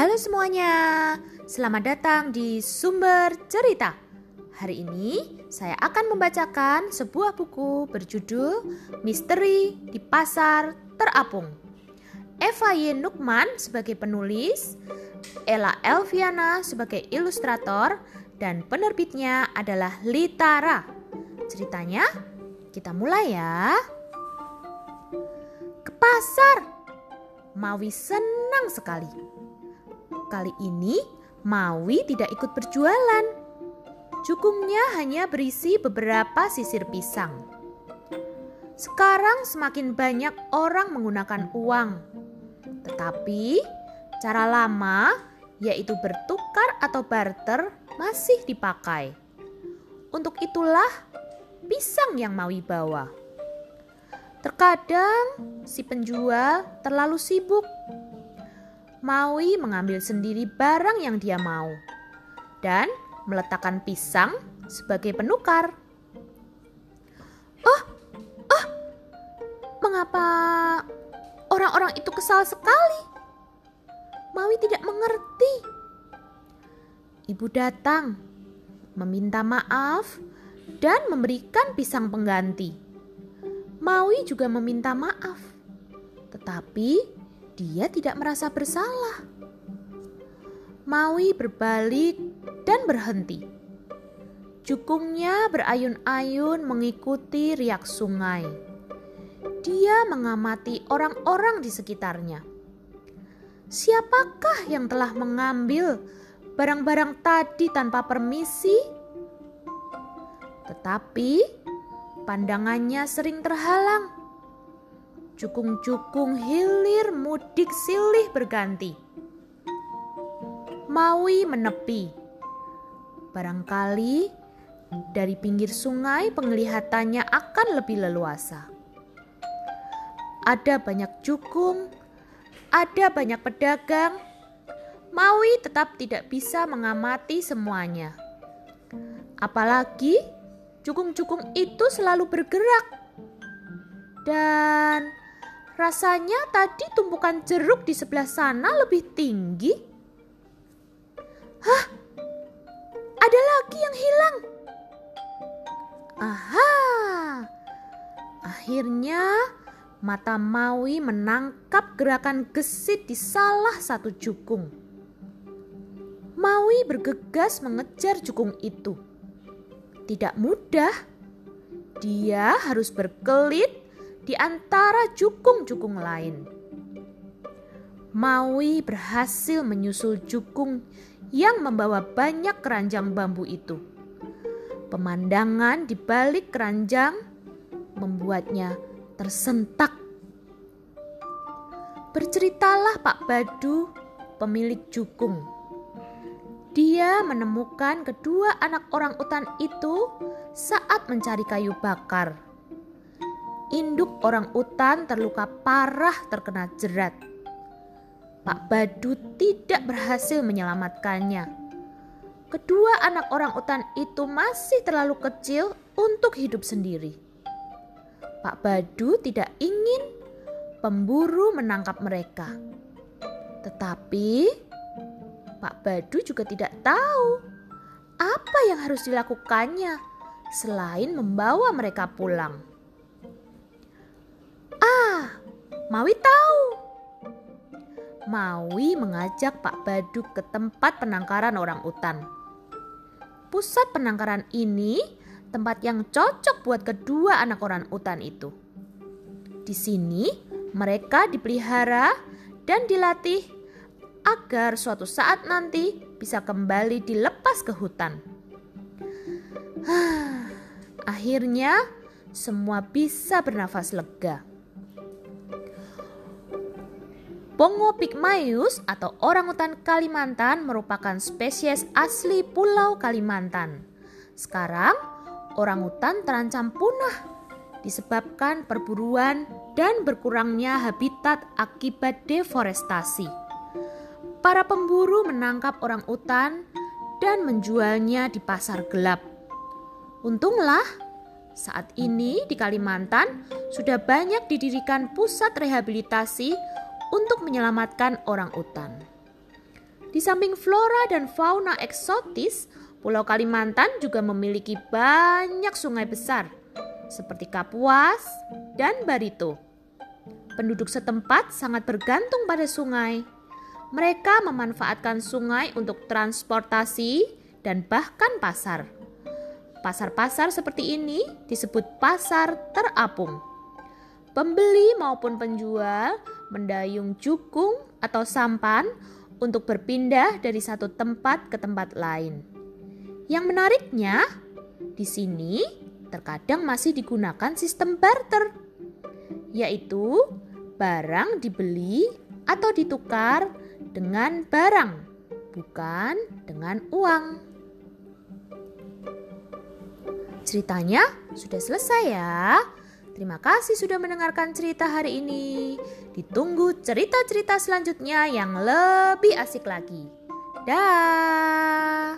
Halo semuanya, selamat datang di Sumber Cerita. Hari ini saya akan membacakan sebuah buku berjudul Misteri di Pasar Terapung. Eva Y. Nukman sebagai penulis, Ella Elviana sebagai ilustrator, dan penerbitnya adalah Litara. Ceritanya, kita mulai ya. Ke pasar, Mawi senang sekali. Kali ini Mawi tidak ikut berjualan. Cukungnya hanya berisi beberapa sisir pisang. Sekarang semakin banyak orang menggunakan uang. Tetapi cara lama yaitu bertukar atau barter masih dipakai. Untuk itulah pisang yang Mawi bawa. Terkadang si penjual terlalu sibuk. Maui mengambil sendiri barang yang dia mau dan meletakkan pisang sebagai penukar. Oh, oh, mengapa orang-orang itu kesal sekali? Maui tidak mengerti. Ibu datang, meminta maaf, dan memberikan pisang pengganti. Maui juga meminta maaf, tetapi dia tidak merasa bersalah. Maui berbalik dan berhenti. Cukungnya berayun-ayun mengikuti riak sungai. Dia mengamati orang-orang di sekitarnya. Siapakah yang telah mengambil barang-barang tadi tanpa permisi? Tetapi pandangannya sering terhalang. Cukung-cukung hilir mudik silih berganti. Maui menepi. Barangkali dari pinggir sungai penglihatannya akan lebih leluasa. Ada banyak cukung, ada banyak pedagang. Maui tetap tidak bisa mengamati semuanya. Apalagi cukung-cukung itu selalu bergerak. Dan rasanya tadi tumpukan jeruk di sebelah sana lebih tinggi. Hah? Ada lagi yang hilang. Aha! Akhirnya mata Maui menangkap gerakan gesit di salah satu cukung. Maui bergegas mengejar cukung itu tidak mudah. Dia harus berkelit di antara cukung-cukung lain. Maui berhasil menyusul cukung yang membawa banyak keranjang bambu itu. Pemandangan di balik keranjang membuatnya tersentak. Berceritalah Pak Badu, pemilik cukung dia menemukan kedua anak orang utan itu saat mencari kayu bakar. Induk orang utan terluka parah terkena jerat. Pak Badu tidak berhasil menyelamatkannya. Kedua anak orang utan itu masih terlalu kecil untuk hidup sendiri. Pak Badu tidak ingin pemburu menangkap mereka. Tetapi Pak Badu juga tidak tahu apa yang harus dilakukannya selain membawa mereka pulang. Mawi tahu. Mawi mengajak Pak Badu ke tempat penangkaran orang utan. Pusat penangkaran ini tempat yang cocok buat kedua anak orang utan itu. Di sini mereka dipelihara dan dilatih agar suatu saat nanti bisa kembali dilepas ke hutan. Akhirnya, semua bisa bernafas lega. Pongo pygmaeus atau orangutan Kalimantan merupakan spesies asli Pulau Kalimantan. Sekarang, orangutan terancam punah disebabkan perburuan dan berkurangnya habitat akibat deforestasi para pemburu menangkap orang utan dan menjualnya di pasar gelap. Untunglah, saat ini di Kalimantan sudah banyak didirikan pusat rehabilitasi untuk menyelamatkan orang utan. Di samping flora dan fauna eksotis, Pulau Kalimantan juga memiliki banyak sungai besar seperti Kapuas dan Barito. Penduduk setempat sangat bergantung pada sungai. Mereka memanfaatkan sungai untuk transportasi dan bahkan pasar. Pasar-pasar seperti ini disebut pasar terapung. Pembeli maupun penjual mendayung jukung atau sampan untuk berpindah dari satu tempat ke tempat lain. Yang menariknya, di sini terkadang masih digunakan sistem barter, yaitu barang dibeli atau ditukar dengan barang, bukan dengan uang. Ceritanya sudah selesai ya. Terima kasih sudah mendengarkan cerita hari ini. Ditunggu cerita-cerita selanjutnya yang lebih asik lagi. Dah.